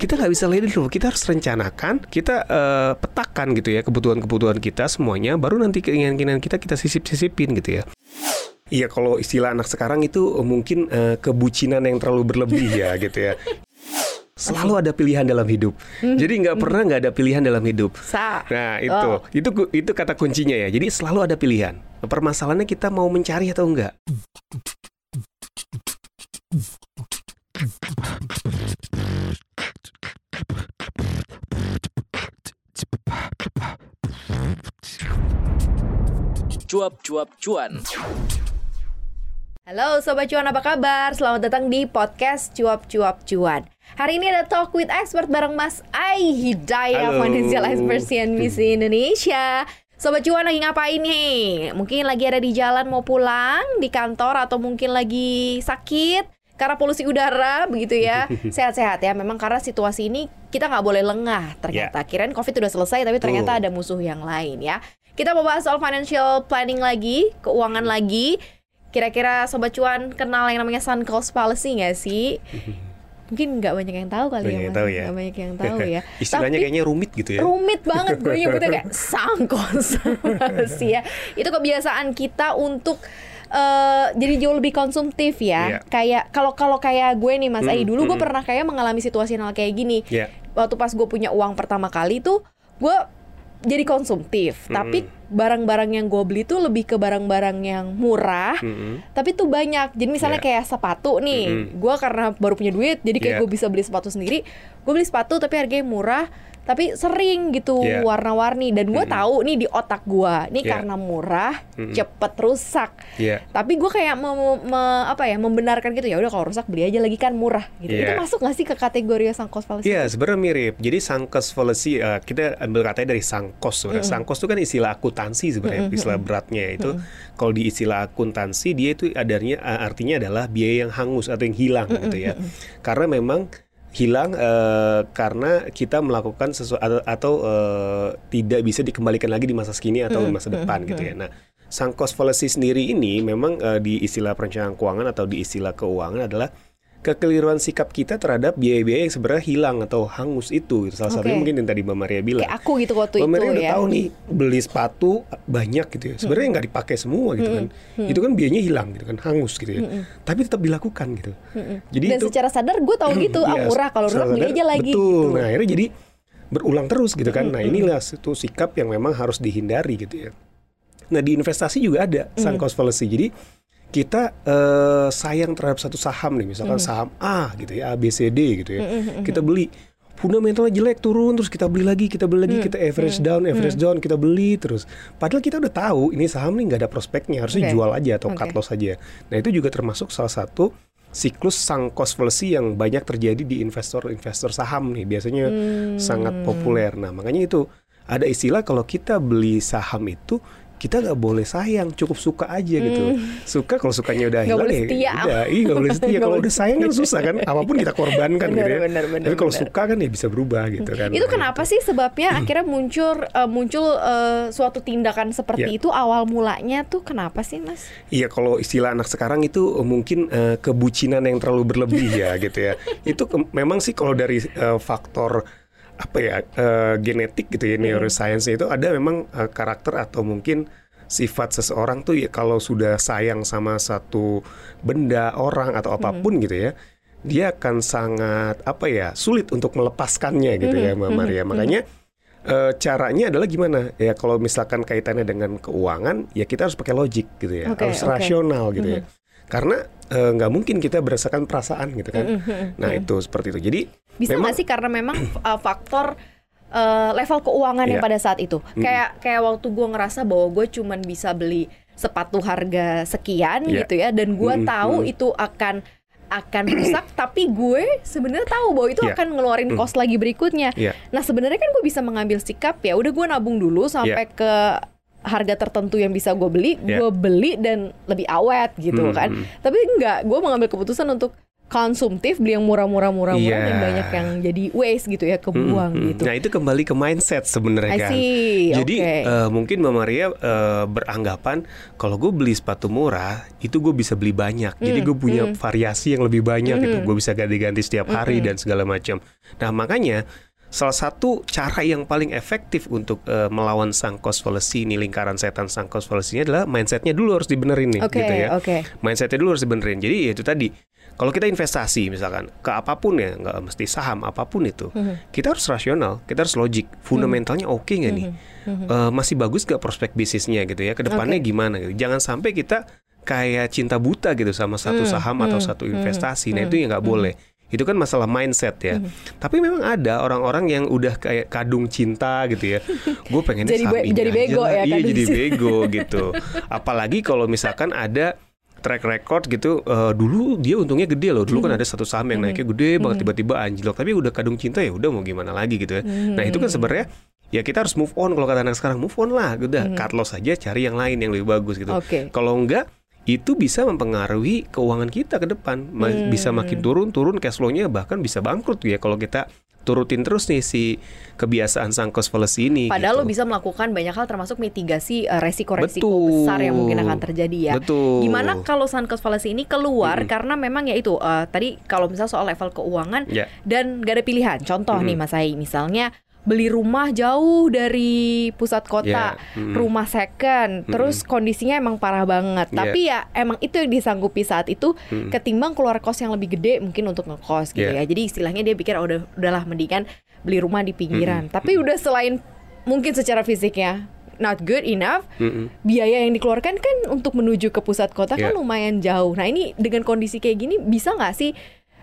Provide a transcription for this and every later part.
kita nggak bisa it flow. Kita harus rencanakan, kita uh, petakan gitu ya kebutuhan-kebutuhan kita semuanya. Baru nanti keinginan-keinginan kita kita sisip-sisipin gitu ya. Iya kalau istilah anak sekarang itu mungkin uh, kebucinan yang terlalu berlebih ya gitu ya. Selalu ada pilihan dalam hidup. Jadi nggak pernah nggak ada pilihan dalam hidup. Sa. Nah itu Oh. itu itu kata kuncinya ya. Jadi selalu ada pilihan. Permasalahannya kita mau mencari atau enggak. Cuap-cuap cuan. Halo Sobat Cuan apa kabar? Selamat datang di podcast Cuap Cuap Cuan Hari ini ada Talk with Expert bareng Mas Ai Hidayah Halo. Financial Expert CNBC Indonesia Sobat Cuan lagi ngapain nih? Mungkin lagi ada di jalan mau pulang, di kantor Atau mungkin lagi sakit karena polusi udara begitu ya Sehat-sehat ya Memang karena situasi ini kita nggak boleh lengah ternyata Kirain COVID udah selesai tapi ternyata Betul. ada musuh yang lain ya Kita mau bahas soal financial planning lagi, keuangan lagi Kira-kira Sobat Cuan kenal yang namanya sunk cost fallacy nggak sih? Mungkin nggak banyak yang tahu kali Banyak ya yang tahu ya. Nggak banyak yang tahu ya Istilahnya Tapi kayaknya rumit gitu ya. rumit banget gue nyebutnya kayak sunk cost fallacy ya Itu kebiasaan kita untuk eh, jadi jauh lebih konsumtif ya Iya. Kayak kalau kalau kayak gue nih Mas Mm, Ai Dulu gue mm. pernah kayak mengalami situasi hal kayak gini Iya. Waktu pas gue punya uang pertama kali tuh Gue jadi konsumtif Tapi barang-barang yang gue beli tuh lebih ke barang-barang yang murah Mm-mm. tapi tuh banyak jadi misalnya Iya. kayak sepatu nih Mm-mm. gua karena baru punya duit jadi kayak Iya. gue bisa beli sepatu sendiri gue beli sepatu tapi harganya murah tapi sering gitu Iya. warna-warni dan gue Mm-mm. tahu nih di otak gua ini Iya. karena murah Mm-mm. cepet rusak Iya. tapi gue kayak me- me- apa ya membenarkan gitu ya udah kalau rusak beli aja lagi kan murah gitu Iya. itu masuk gak sih ke kategori sunk cost fallacy Iya, sebenarnya mirip. Jadi sunk cost fallacy uh, kita ambil katanya dari sunk cost. sebenarnya. Sunk cost itu kan istilah akuntansi sebenarnya, istilah beratnya itu. Kalau di istilah akuntansi dia itu adanya artinya adalah biaya yang hangus atau yang hilang gitu ya. Karena memang hilang uh, karena kita melakukan sesuatu atau, atau, uh, tidak bisa dikembalikan lagi di masa kini atau di masa depan gitu ya. Nah, sunk cost fallacy sendiri ini memang uh, di istilah perencanaan keuangan atau di istilah keuangan adalah kekeliruan sikap kita terhadap biaya-biaya yang sebenarnya hilang atau hangus itu. Gitu. Salah satunya Oke. mungkin yang tadi Mbak Maria bilang. kayak aku gitu waktu Mbak itu Maria udah ya tahu nih beli sepatu banyak gitu ya. Sebenarnya nggak dipakai semua gitu kan. Itu kan biayanya hilang gitu kan, hangus gitu ya. Tapi tetap dilakukan gitu. Jadi dan itu secara sadar gue tahu gitu ah Iya, murah kalau rusak beli aja lagi Betul. gitu. Nah, akhirnya jadi berulang terus gitu kan. Nah, inilah satu sikap yang memang harus dihindari gitu ya. Nah, di investasi juga ada sunk cost fallacy. Jadi kita eh, sayang terhadap satu saham nih, misalkan saham A gitu ya, A B C D gitu ya. Kita beli fundamentalnya jelek turun terus kita beli lagi kita beli lagi kita average down average down kita beli terus padahal kita udah tahu ini saham nih nggak ada prospeknya harusnya Oke. jual aja atau cut Oke. loss aja nah itu juga termasuk salah satu siklus sunk cost fallacy yang banyak terjadi di investor-investor saham nih biasanya sangat populer. Nah makanya itu ada istilah kalau kita beli saham itu kita nggak boleh sayang, cukup suka aja gitu. Suka kalau sukanya udah hilang boleh ya setia. udah, iya nggak boleh setia. Kalau udah sayang kan susah kan, apa pun kita korbankan Benar, gitu ya. benar, benar, Tapi kalau suka kan ya bisa berubah gitu kan. Itu Nah, kenapa sih sebabnya akhirnya muncul eh, muncul eh, suatu tindakan seperti Ya. itu awal mulanya tuh kenapa sih mas? Iya kalau istilah anak sekarang itu eh, mungkin eh, kebucinan yang terlalu berlebih ya gitu ya. Itu memang sih kalau dari eh, faktor apa ya eh, genetik gitu ya neuroscience itu ada memang eh, karakter atau mungkin sifat seseorang tuh ya kalau sudah sayang sama satu benda orang atau apa pun gitu ya dia akan sangat apa ya sulit untuk melepaskannya gitu ya Mbak Maria. Makanya eh, caranya adalah gimana? Ya kalau misalkan kaitannya dengan keuangan ya kita harus pakai logik gitu ya Oke, harus oke. rasional gitu ya karena eh, nggak mungkin kita berdasarkan perasaan gitu kan nah itu seperti itu jadi Bisa memang nggak sih karena memang eh, faktor eh, level keuangan yang Iya. pada saat itu kayak kayak waktu gue ngerasa bahwa gue cuman bisa beli sepatu harga sekian Iya. gitu ya dan gue Mm-mm, tahu itu akan akan rusak tapi gue sebenarnya tahu bahwa itu Iya. akan ngeluarin cost lagi berikutnya. Iya. Nah sebenarnya kan gue bisa mengambil sikap ya udah gue nabung dulu sampai ke harga tertentu yang bisa gue beli, Iya. gue beli dan lebih awet gitu Hmm, kan. hmm. Tapi enggak, gue mengambil keputusan untuk konsumtif beli yang murah-murah murah-murah Iya. dan banyak yang jadi waste gitu ya kebuang Mm-mm. gitu. Nah itu kembali ke mindset sebenarnya kan. Jadi oke. eh, mungkin Mbak Maria eh, beranggapan kalau gue beli sepatu murah itu gue bisa beli banyak. Jadi Mm, gue punya variasi yang lebih banyak gitu. Gue bisa ganti-ganti setiap hari dan segala macam. Nah makanya salah satu cara yang paling efektif untuk eh, melawan sang fallacy ini lingkaran setan sang fallacy ini adalah mindsetnya dulu harus dibenerin nih Oke, gitu ya oke. mindsetnya dulu harus dibenerin. Jadi ya itu tadi. Kalau kita investasi misalkan ke apa pun ya, nggak mesti saham apa pun itu, Mhm. kita harus rasional, kita harus logik. Fundamentalnya oke nggak nih? Eh, masih bagus nggak prospek bisnisnya gitu ya? Ke depannya Mhm. Oke. gimana? Gitu. Jangan sampai kita kayak cinta buta gitu sama satu Hmm, saham atau hmm, satu hmm, investasi. Nah hmm, itu ya nggak boleh. Itu kan masalah mindset ya. Mhm. Tapi memang ada orang-orang yang udah kayak kadung cinta gitu ya. Gue pengen Jadi be- jadi bego ya, Iya jadi cinta. bego gitu. Apalagi kalau misalkan ada track record gitu eh, dulu dia untungnya gede loh dulu kan ada satu saham yang naiknya gede banget tiba-tiba anjlok tapi udah kadung cinta ya udah mau gimana lagi gitu ya nah itu kan sebenarnya ya kita harus move on kalau kata anak sekarang move on lah udah cut loss aja cari yang lain yang lebih bagus gitu Oke. kalau enggak itu bisa mempengaruhi keuangan kita ke depan Ma- bisa makin turun turun cash flow-nya bahkan bisa bangkrut ya kalau kita turutin terus nih si kebiasaan sang cost fallacy ini Padahal lo gitu. bisa melakukan banyak hal termasuk mitigasi eh, resiko-resiko Betul. besar yang mungkin akan terjadi ya. Betul. Gimana kalau sun cost fallacy ini keluar Mm-mm. karena memang ya itu eh, tadi kalau misalnya soal level keuangan Ya. dan gak ada pilihan. Contoh nih Mm-mm. Mas Ai, misalnya beli rumah jauh dari pusat kota, Ya, mm-mm. rumah second, terus kondisinya emang parah banget. Ya. Tapi ya emang itu yang disanggupi saat itu Mm-mm. ketimbang keluar kos yang lebih gede mungkin untuk ngekos gitu Ya. ya. Jadi istilahnya dia pikir oh, udah udahlah mendingan beli rumah di pinggiran. Tapi udah selain mungkin secara fisiknya not good enough, Mm-mm. biaya yang dikeluarkan kan untuk menuju ke pusat kota kan Ya. lumayan jauh. Nah ini dengan kondisi kayak gini bisa nggak sih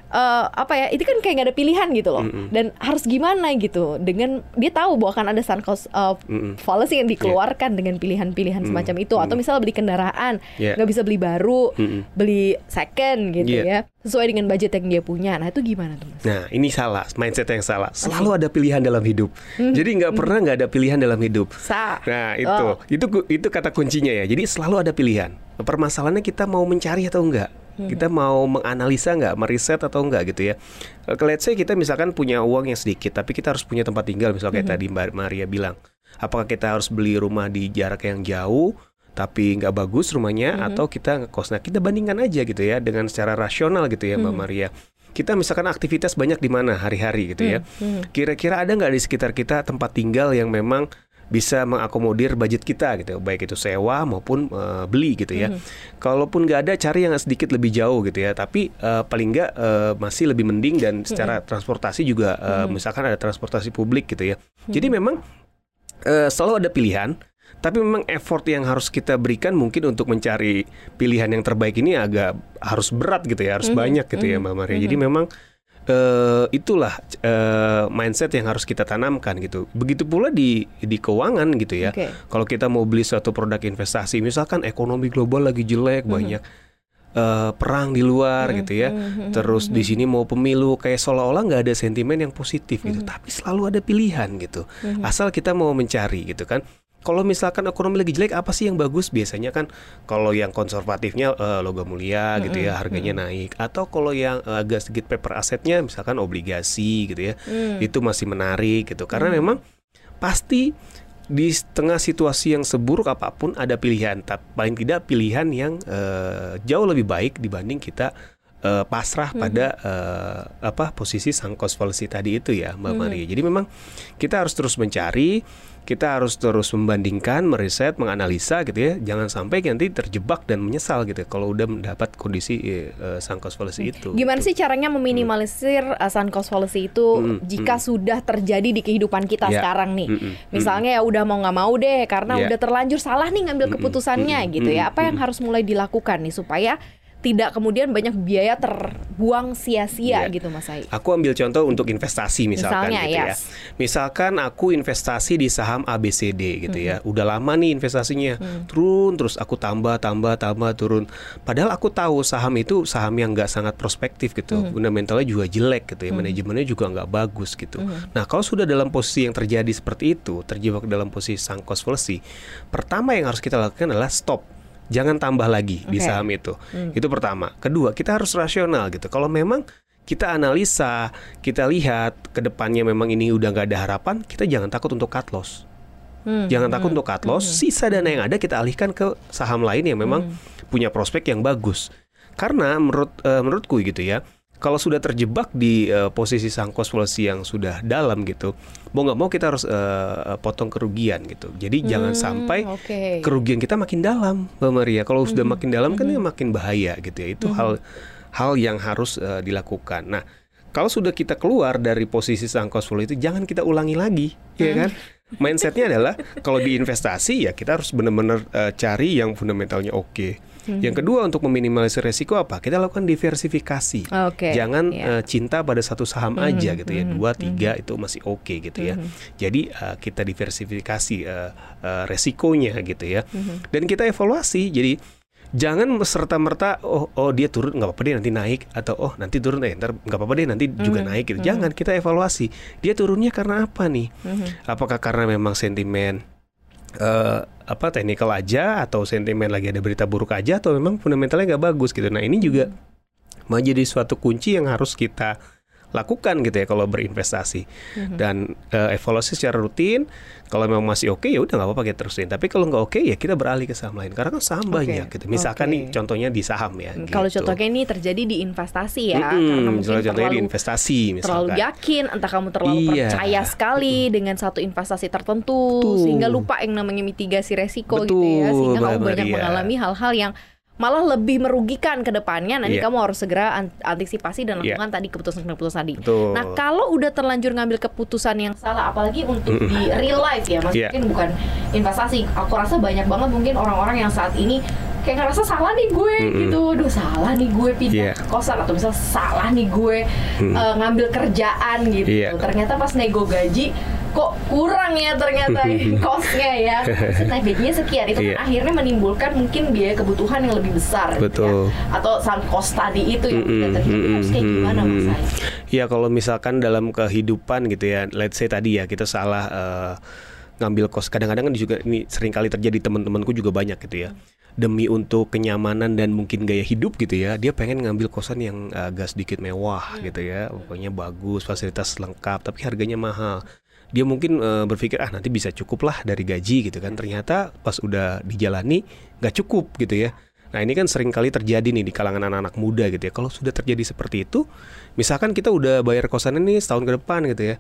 eh, apa ya? Itu kan kayak nggak ada pilihan gitu loh. Mm-mm. Dan harus gimana gitu? Dengan dia tahu bahwa akan ada sunk cost uh, Mm-mm. fallacy yang dikeluarkan dengan pilihan-pilihan Mm. semacam itu. Atau misalnya beli kendaraan nggak bisa beli baru, Mm-mm. beli second gitu Iya. ya, sesuai dengan budget yang dia punya. Nah itu gimana tuh mas? Nah, ini salah, mindset yang salah. Selalu ada pilihan dalam hidup. Jadi nggak pernah nggak ada pilihan dalam hidup. Sa. Nah, itu, Oh. itu itu kata kuncinya ya. Jadi selalu ada pilihan. Permasalahannya kita mau mencari atau enggak. Kita mau menganalisa nggak, meriset atau enggak gitu ya. Let's say kita misalkan punya uang yang sedikit, tapi kita harus punya tempat tinggal, misalnya kayak tadi Mbak Maria bilang. Apakah kita harus beli rumah di jarak yang jauh, tapi nggak bagus rumahnya, atau kita ngekos? Nah, kita bandingkan aja gitu ya, dengan secara rasional gitu ya, Mbak Maria. Kita misalkan aktivitas banyak di mana hari-hari gitu ya. Kira-kira ada nggak di sekitar kita tempat tinggal yang memang bisa mengakomodir budget kita gitu, baik itu sewa maupun eh, beli gitu ya. Kalaupun nggak ada, cari yang sedikit lebih jauh gitu ya. Tapi eh, paling nggak eh, masih lebih mending dan secara transportasi juga, eh, misalkan ada transportasi publik gitu ya. Jadi memang eh, selalu ada pilihan. Tapi memang effort yang harus kita berikan mungkin untuk mencari pilihan yang terbaik ini agak harus berat gitu ya, harus banyak gitu ya Mbak Maria. Jadi memang eh, itulah eh, mindset yang harus kita tanamkan gitu. Begitu pula di di keuangan gitu ya. Oke. Kalau kita mau beli suatu produk investasi, misalkan ekonomi global lagi jelek, banyak eh, perang di luar gitu ya. Terus di sini mau pemilu kayak seolah-olah nggak ada sentimen yang positif gitu. Tapi selalu ada pilihan gitu. Asal kita mau mencari gitu kan. Kalau misalkan ekonomi lagi jelek, apa sih yang bagus? Biasanya kan kalau yang konservatifnya eh, logam mulia gitu ya, harganya naik. Atau kalau yang eh, agak sedikit paper asetnya, misalkan obligasi gitu ya, itu masih menarik gitu. Karena memang pasti di tengah situasi yang seburuk apa pun ada pilihan, tapi paling tidak pilihan yang eh, jauh lebih baik dibanding kita eh, pasrah pada eh, apa posisi sang cost fallacy tadi itu ya Mbak Maria. Jadi memang kita harus terus mencari, kita harus terus membandingkan, meriset, menganalisa gitu ya. Jangan sampai nanti terjebak dan menyesal gitu ya kalau udah mendapat kondisi eh, sang cost fallacy itu. Gimana gitu. sih caranya meminimalisir uh, sun cost fallacy itu Mm, jika sudah terjadi di kehidupan kita Ya. sekarang nih? Mm, mm, Misalnya ya udah mau nggak mau deh karena Ya. udah terlanjur salah nih ngambil Mm, mm, keputusannya mm, gitu ya. Apa yang mm. harus mulai dilakukan nih supaya tidak kemudian banyak biaya terbuang sia-sia Ya. gitu Mas Ai? Aku ambil contoh untuk investasi misalkan Misalnya, gitu ya. yes. Misalkan aku investasi di saham ABCD gitu ya. Mm-hmm. Udah lama nih investasinya. Turun terus aku tambah tambah tambah turun. Padahal aku tahu saham itu saham yang nggak sangat prospektif gitu. Mm-hmm. Fundamentalnya juga jelek gitu ya. Manajemennya juga nggak bagus gitu. Mm-hmm. Nah, kalau sudah dalam posisi yang terjadi seperti itu, terjebak dalam posisi sunk cost fallacy, pertama yang harus kita lakukan adalah stop jangan tambah lagi di Oke. saham itu. Hmm. Itu pertama. Kedua, kita harus rasional gitu. Kalau memang kita analisa, kita lihat ke depannya memang ini udah nggak ada harapan, kita jangan takut untuk cut loss. Hmm, Jangan takut hmm, untuk cut loss. Sisa dana yang ada kita alihkan ke saham lain yang memang Hmm. punya prospek yang bagus. Karena menurut eh, menurutku gitu ya, kalau sudah terjebak di eh, posisi sangkos policy yang sudah dalam gitu, mau nggak mau kita harus eh, potong kerugian gitu. Jadi jangan Hmm, sampai oke. kerugian kita makin dalam, Mbak Maria. Kalau sudah makin dalam kan ya makin bahaya gitu ya. Itu hal hal yang harus eh, dilakukan. Nah, kalau sudah kita keluar dari posisi sangkos full itu jangan kita ulangi lagi, ya kan? Mindsetnya adalah kalau di investasi ya kita harus benar-benar eh, cari yang fundamentalnya oke. Yang kedua untuk meminimalisir resiko apa? Kita lakukan diversifikasi. Oke, Jangan ya. eh, cinta pada satu saham aja gitu ya. Dua, tiga itu masih oke gitu ya. Jadi eh, kita diversifikasi eh, eh, resikonya gitu ya. Dan kita evaluasi. Jadi jangan serta merta oh oh dia turun nggak apa-apa deh nanti naik atau oh nanti turun eh ntar nggak apa-apa deh nanti juga naik gitu. Jangan kita evaluasi. Dia turunnya karena apa nih? Apakah karena memang sentimen eh apa teknikal aja atau sentimen lagi ada berita buruk aja atau memang fundamentalnya nggak bagus gitu. Nah ini juga menjadi suatu kunci yang harus kita lakukan gitu ya kalau berinvestasi dan eh, evaluasi secara rutin kalau memang masih oke ya udah nggak apa-apa kita terusin tapi kalau nggak oke ya kita beralih ke saham lain karena kan saham Oke, banyak gitu misalkan oke. nih contohnya di saham ya Kalau gitu. contohnya ini terjadi di investasi ya, Mm-mm, karena mungkin contohnya di terlalu investasi terlalu misalkan yakin, entah kamu terlalu Iya. percaya sekali dengan satu investasi tertentu, Betul. sehingga lupa yang namanya mitigasi resiko gitu ya, Betul, sehingga kamu Mbak banyak Maria. mengalami hal-hal yang malah lebih merugikan ke depannya. Nanti Iya. kamu harus segera an- antisipasi dan Iya. lakukan tadi keputusan-keputusan tadi. Betul. Nah, kalau udah terlanjur ngambil keputusan yang salah, apalagi untuk di real life ya, maksudnya Iya. bukan investasi. Aku rasa banyak banget mungkin orang-orang yang saat ini kayak ngerasa salah nih gue Mm-mm. gitu, aduh salah nih gue pindah Iya. ke kosan atau misal salah nih gue eh, ngambil kerjaan gitu. Iya. Ternyata pas nego gaji kok kurang ya ternyata kosnya ya. Gajinya sekian itu kan Iya. akhirnya menimbulkan mungkin biaya kebutuhan yang lebih besar gitu Betul. ya. Atau sang kos tadi itu yang Mm-mm, tidak terjadi harus kayak mm-mm, gimana Mas mm-mm. Ai? Ya kalau misalkan dalam kehidupan gitu ya, let's say tadi ya kita salah eh, ngambil kos. Kadang-kadang kan juga ini sering kali terjadi teman-temanku juga banyak gitu ya. Demi untuk kenyamanan dan mungkin gaya hidup gitu ya, dia pengen ngambil kosan yang agak sedikit mewah gitu ya. Pokoknya bagus, fasilitas lengkap, tapi harganya mahal. Dia mungkin eh, berpikir ah nanti bisa cukup lah dari gaji gitu kan. Ternyata pas udah dijalani nggak cukup gitu ya. Nah ini kan sering kali terjadi nih di kalangan anak-anak muda gitu ya. Kalau sudah terjadi seperti itu, misalkan kita udah bayar kosan ini setahun ke depan gitu ya.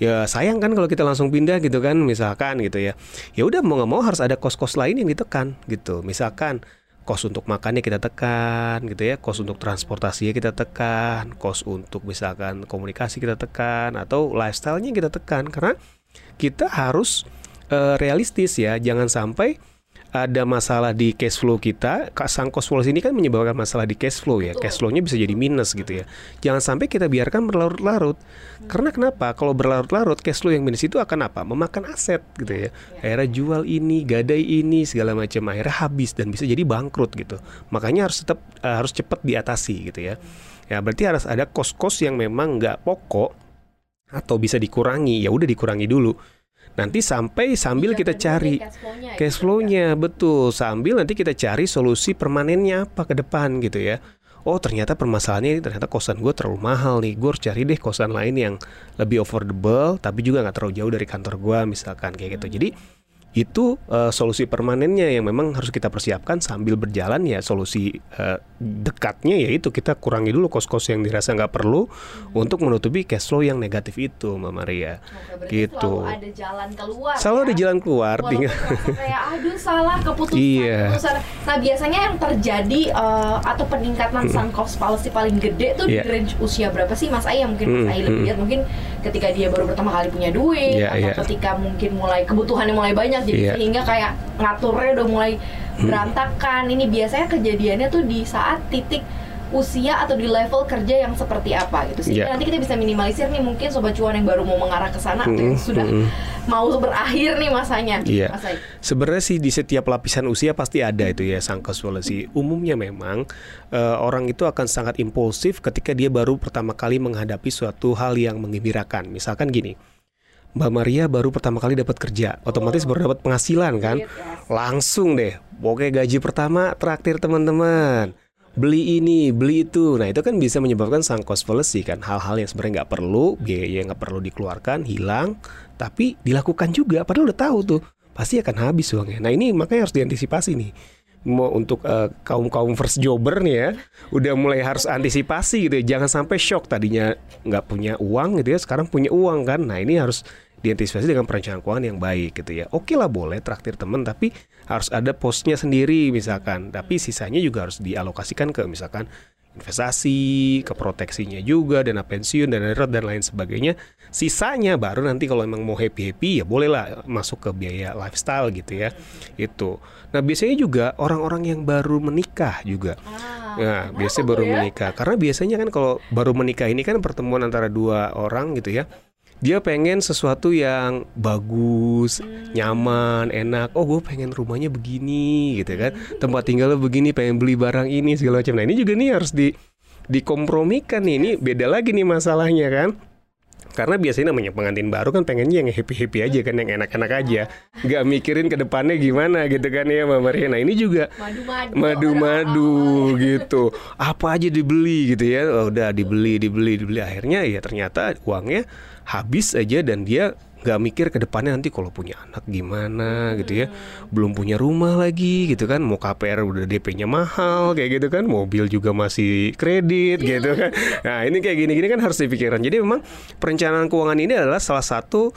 Ya sayang kan kalau kita langsung pindah gitu kan, misalkan gitu ya. Ya udah mau nggak mau harus ada kos-kos lain yang ditekan gitu. Misalkan kos untuk makannya kita tekan gitu ya, kos untuk transportasinya kita tekan, kos untuk misalkan komunikasi kita tekan atau lifestyle-nya kita tekan karena kita harus eh, realistis ya, jangan sampai ada masalah di cash flow kita, sang cost policy ini kan menyebabkan masalah di cash flow ya. Cash flow-nya bisa jadi minus gitu ya. Jangan sampai kita biarkan berlarut-larut. Karena kenapa? Kalau berlarut-larut cash flow yang minus itu akan apa? Memakan aset gitu ya. Akhirnya jual ini, gadai ini, segala macam akhirnya habis dan bisa jadi bangkrut gitu. Makanya harus tetap eh, harus cepat diatasi gitu ya. Ya berarti harus ada kos-kos yang memang nggak pokok atau bisa dikurangi. Ya udah dikurangi dulu. Nanti sampai sambil kita cari cash flow-nya betul. Sambil nanti kita cari solusi permanennya apa ke depan gitu ya. Oh ternyata permasalahannya ini ternyata kosan gue terlalu mahal nih. Gue harus cari deh kosan lain yang lebih affordable tapi juga nggak terlalu jauh dari kantor gue misalkan kayak gitu. Jadi itu eh, solusi permanennya yang memang harus kita persiapkan sambil berjalan ya solusi eh, dekatnya yaitu kita kurangi dulu kos-kos yang dirasa nggak perlu untuk menutupi cash flow yang negatif itu Mbak Maria gitu Selalu ada jalan keluar. selalu ya. ada jalan keluar Walaupun tinggal kayak aduh salah keputusan Iya. keputusan. Nah biasanya yang terjadi eh, atau peningkatan sunk cost policy paling gede tuh Iya. di range usia berapa sih Mas Ai yang mungkin Mas Mm, Ai lebih mm. lihat mungkin ketika dia baru pertama kali punya duit Iya, atau iya. ketika mungkin mulai kebutuhannya mulai banyak jadi Iya. sehingga kayak ngaturnya udah mulai Hmm. berantakan. Ini biasanya kejadiannya tuh di saat titik usia atau di level kerja yang seperti apa gitu sehingga Iya. nanti kita bisa minimalisir nih mungkin sobat cuan yang baru mau mengarah ke sana atau yang Mm, sudah mm. mau berakhir nih masanya. Iya. Mas Ai. Sebenarnya sih di setiap lapisan usia pasti ada itu ya sang policy. Umumnya memang eh, orang itu akan sangat impulsif ketika dia baru pertama kali menghadapi suatu hal yang menggembirakan. Misalkan gini, Mbak Maria baru pertama kali dapat kerja, otomatis baru dapat penghasilan kan, langsung deh, pokoknya gaji pertama traktir teman-teman, beli ini, beli itu, nah itu kan bisa menyebabkan sang cost fallacy kan, hal-hal yang sebenarnya nggak perlu, biaya yang nggak perlu dikeluarkan hilang, tapi dilakukan juga, padahal udah tahu tuh pasti akan habis uangnya. Nah ini makanya harus diantisipasi nih. Mau untuk kaum kaum first jobber nih ya, udah mulai harus antisipasi gitu ya. Jangan sampai shock tadinya nggak punya uang gitu ya, sekarang punya uang kan. Nah ini harus diantisipasi dengan perencanaan keuangan yang baik gitu ya. Oke lah boleh traktir temen, tapi harus ada posnya sendiri misalkan. Tapi sisanya juga harus dialokasikan ke misalkan investasi, ke proteksinya juga, dana pensiun, dana darurat dan lain sebagainya. Sisanya baru nanti kalau emang mau happy happy ya bolehlah masuk ke biaya lifestyle gitu ya. Itu. Nah biasanya juga orang-orang yang baru menikah juga. Nah biasanya baru menikah karena biasanya kan kalau baru menikah ini kan pertemuan antara dua orang gitu ya. Dia pengen sesuatu yang bagus, nyaman, enak. Oh, gue pengen rumahnya begini, gitu kan. Tempat tinggalnya begini, pengen beli barang ini segala macam. Nah, ini juga nih harus di dikompromikan nih. Ini beda lagi nih masalahnya kan. Karena biasanya namanya pengantin baru kan pengennya yang happy-happy aja kan, yang enak-enak aja. Nggak mikirin ke depannya gimana gitu kan ya Mbak Maria. Nah ini juga Madu-madu. madu-madu gitu. Apa aja dibeli gitu ya. Oh, udah dibeli, dibeli, dibeli. Akhirnya ya ternyata uangnya habis aja dan dia nggak mikir ke depannya nanti kalau punya anak gimana gitu ya. Belum punya rumah lagi gitu kan. Mau KPR udah DP-nya mahal kayak gitu kan. Mobil juga masih kredit gitu kan. Nah ini kayak gini-gini kan harus dipikirkan jadi memang perencanaan keuangan ini adalah salah satu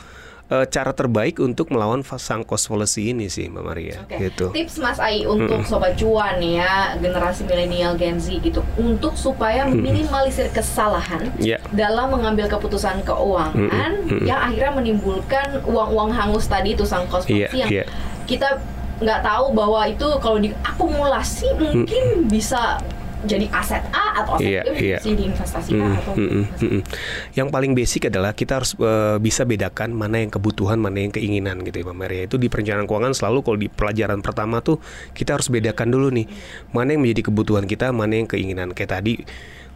eh, cara terbaik untuk melawan sang cost fallacy ini sih Mbak Maria. Oke. gitu. Tips Mas Ai untuk sobat cuan ya, generasi milenial Gen Z gitu, untuk supaya meminimalisir kesalahan ya. dalam mengambil keputusan keuangan yang akhirnya menimbulkan uang-uang hangus tadi itu sang kos Iya, yang iya. kita nggak tahu bahwa itu kalau diakumulasi mungkin bisa jadi aset A atau aset Iya, B iya. bisa diinvestasikan Mm, atau mm, mm, mm, mm. Yang paling basic adalah kita harus eh, bisa bedakan mana yang kebutuhan, mana yang keinginan gitu ya Mbak Maria. Itu di perencanaan keuangan selalu kalau di pelajaran pertama tuh kita harus bedakan dulu nih mana yang menjadi kebutuhan kita, mana yang keinginan. Kayak tadi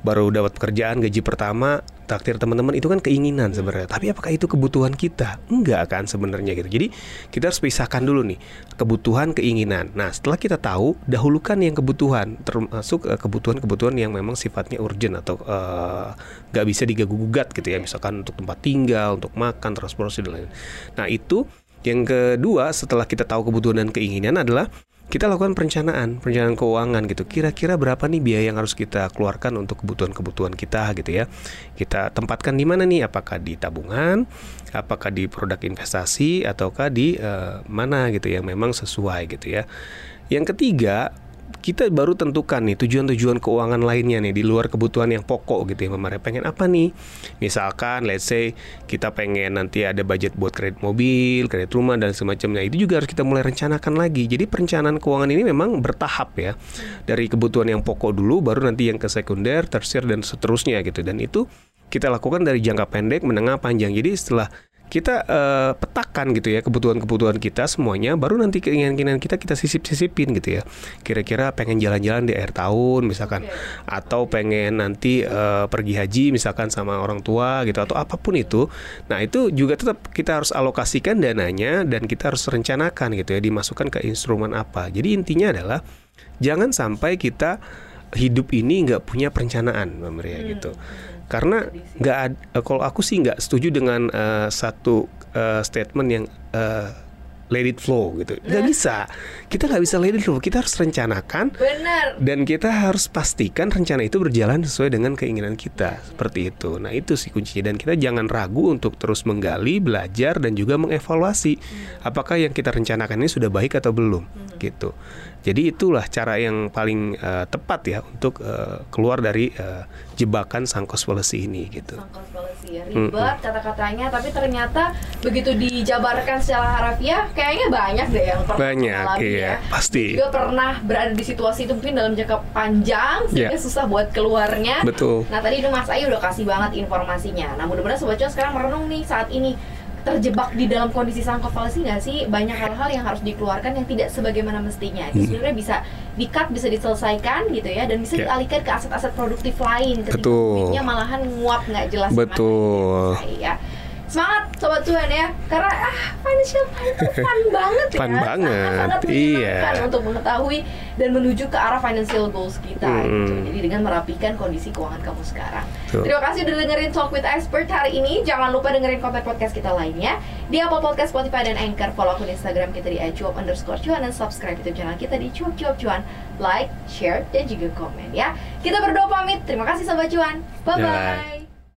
baru dapat pekerjaan gaji pertama takdir teman-teman itu kan keinginan sebenarnya. Tapi apakah itu kebutuhan kita? Enggak kan sebenarnya gitu. Jadi kita harus pisahkan dulu nih kebutuhan keinginan. Nah setelah kita tahu dahulukan yang kebutuhan termasuk eh, kebutuhan-kebutuhan yang memang sifatnya urgent atau eh, nggak bisa diganggu-gugat gitu ya. Misalkan untuk tempat tinggal untuk makan transportasi dan lain nah itu yang kedua setelah kita tahu kebutuhan dan keinginan adalah kita lakukan perencanaan, perencanaan keuangan gitu. Kira-kira berapa nih biaya yang harus kita keluarkan untuk kebutuhan-kebutuhan kita gitu ya. Kita tempatkan di mana nih? Apakah di tabungan, apakah di produk investasi ataukah di eh, mana gitu yang memang sesuai gitu ya. Yang ketiga, kita baru tentukan nih tujuan-tujuan keuangan lainnya nih di luar kebutuhan yang pokok gitu ya Maria. pengen apa nih? Misalkan let's say kita pengen nanti ada budget buat kredit mobil kredit rumah dan semacamnya. Itu juga harus kita mulai rencanakan lagi. Jadi perencanaan keuangan ini memang bertahap ya. Dari kebutuhan yang pokok dulu baru nanti yang ke sekunder tersier dan seterusnya gitu. Dan itu kita lakukan dari jangka pendek menengah panjang. Jadi setelah kita eh, petakan gitu ya kebutuhan-kebutuhan kita semuanya baru nanti keinginan-keinginan kita kita sisip-sisipin gitu ya. Kira-kira pengen jalan-jalan di akhir tahun misalkan atau pengen nanti eh, pergi haji misalkan sama orang tua gitu atau apa pun itu. Nah itu juga tetap kita harus alokasikan dananya dan kita harus rencanakan gitu ya dimasukkan ke instrumen apa. Jadi intinya adalah jangan sampai kita hidup ini nggak punya perencanaan Mbak Maria gitu karena nggak ad- eh, kalau aku sih nggak setuju dengan eh, satu eh, statement yang eh, let it flow gitu. Nggak bisa. Kita nggak bisa let it flow. Kita harus rencanakan benar. dan kita harus pastikan rencana itu berjalan sesuai dengan keinginan kita. Seperti itu. Nah itu sih kuncinya. Dan kita jangan ragu untuk terus menggali, belajar dan juga mengevaluasi apakah yang kita rencanakan ini sudah baik atau belum gitu. Jadi itulah cara yang paling eh, tepat ya untuk eh, keluar dari eh, jebakan sang cost fallacy ini gitu. Sang cost fallacy ya. ribet kata-katanya tapi ternyata begitu dijabarkan secara harafiah kayaknya banyak deh yang pernah Banyak, iya, ya. pasti. juga pernah berada di situasi itu mungkin dalam jangka panjang sehingga Iya. susah buat keluarnya Betul. Nah tadi itu Mas Ayu udah kasih banget informasinya. Nah mudah-mudahan Sobat Cuan sekarang merenung nih saat ini terjebak di dalam kondisi sangkut fallacy nggak sih banyak hal-hal yang harus dikeluarkan yang tidak sebagaimana mestinya itu sebenarnya bisa di-cut bisa diselesaikan gitu ya dan bisa Ya. dialihkan ke aset-aset produktif lain ketika Betul. malahan nguap nggak jelas Betul. ya. Semangat sobat cuan ya. Karena ah financial plan itu fun banget ya. Fun banget, sangat iya. untuk mengetahui dan menuju ke arah financial goals kita gitu. Hmm. jadi dengan merapikan kondisi keuangan kamu sekarang. Betul. terima kasih udah dengerin Talk with Expert hari ini. Jangan lupa dengerin konten podcast kita lainnya di Apple Podcast, Spotify, dan Anchor. Follow akun Instagram kita di @cuap underscore cuan dan subscribe YouTube channel kita di cuap cuap cuan like, share, dan juga komen ya. Kita berdua pamit. Terima kasih sobat cuan bye bye Bye.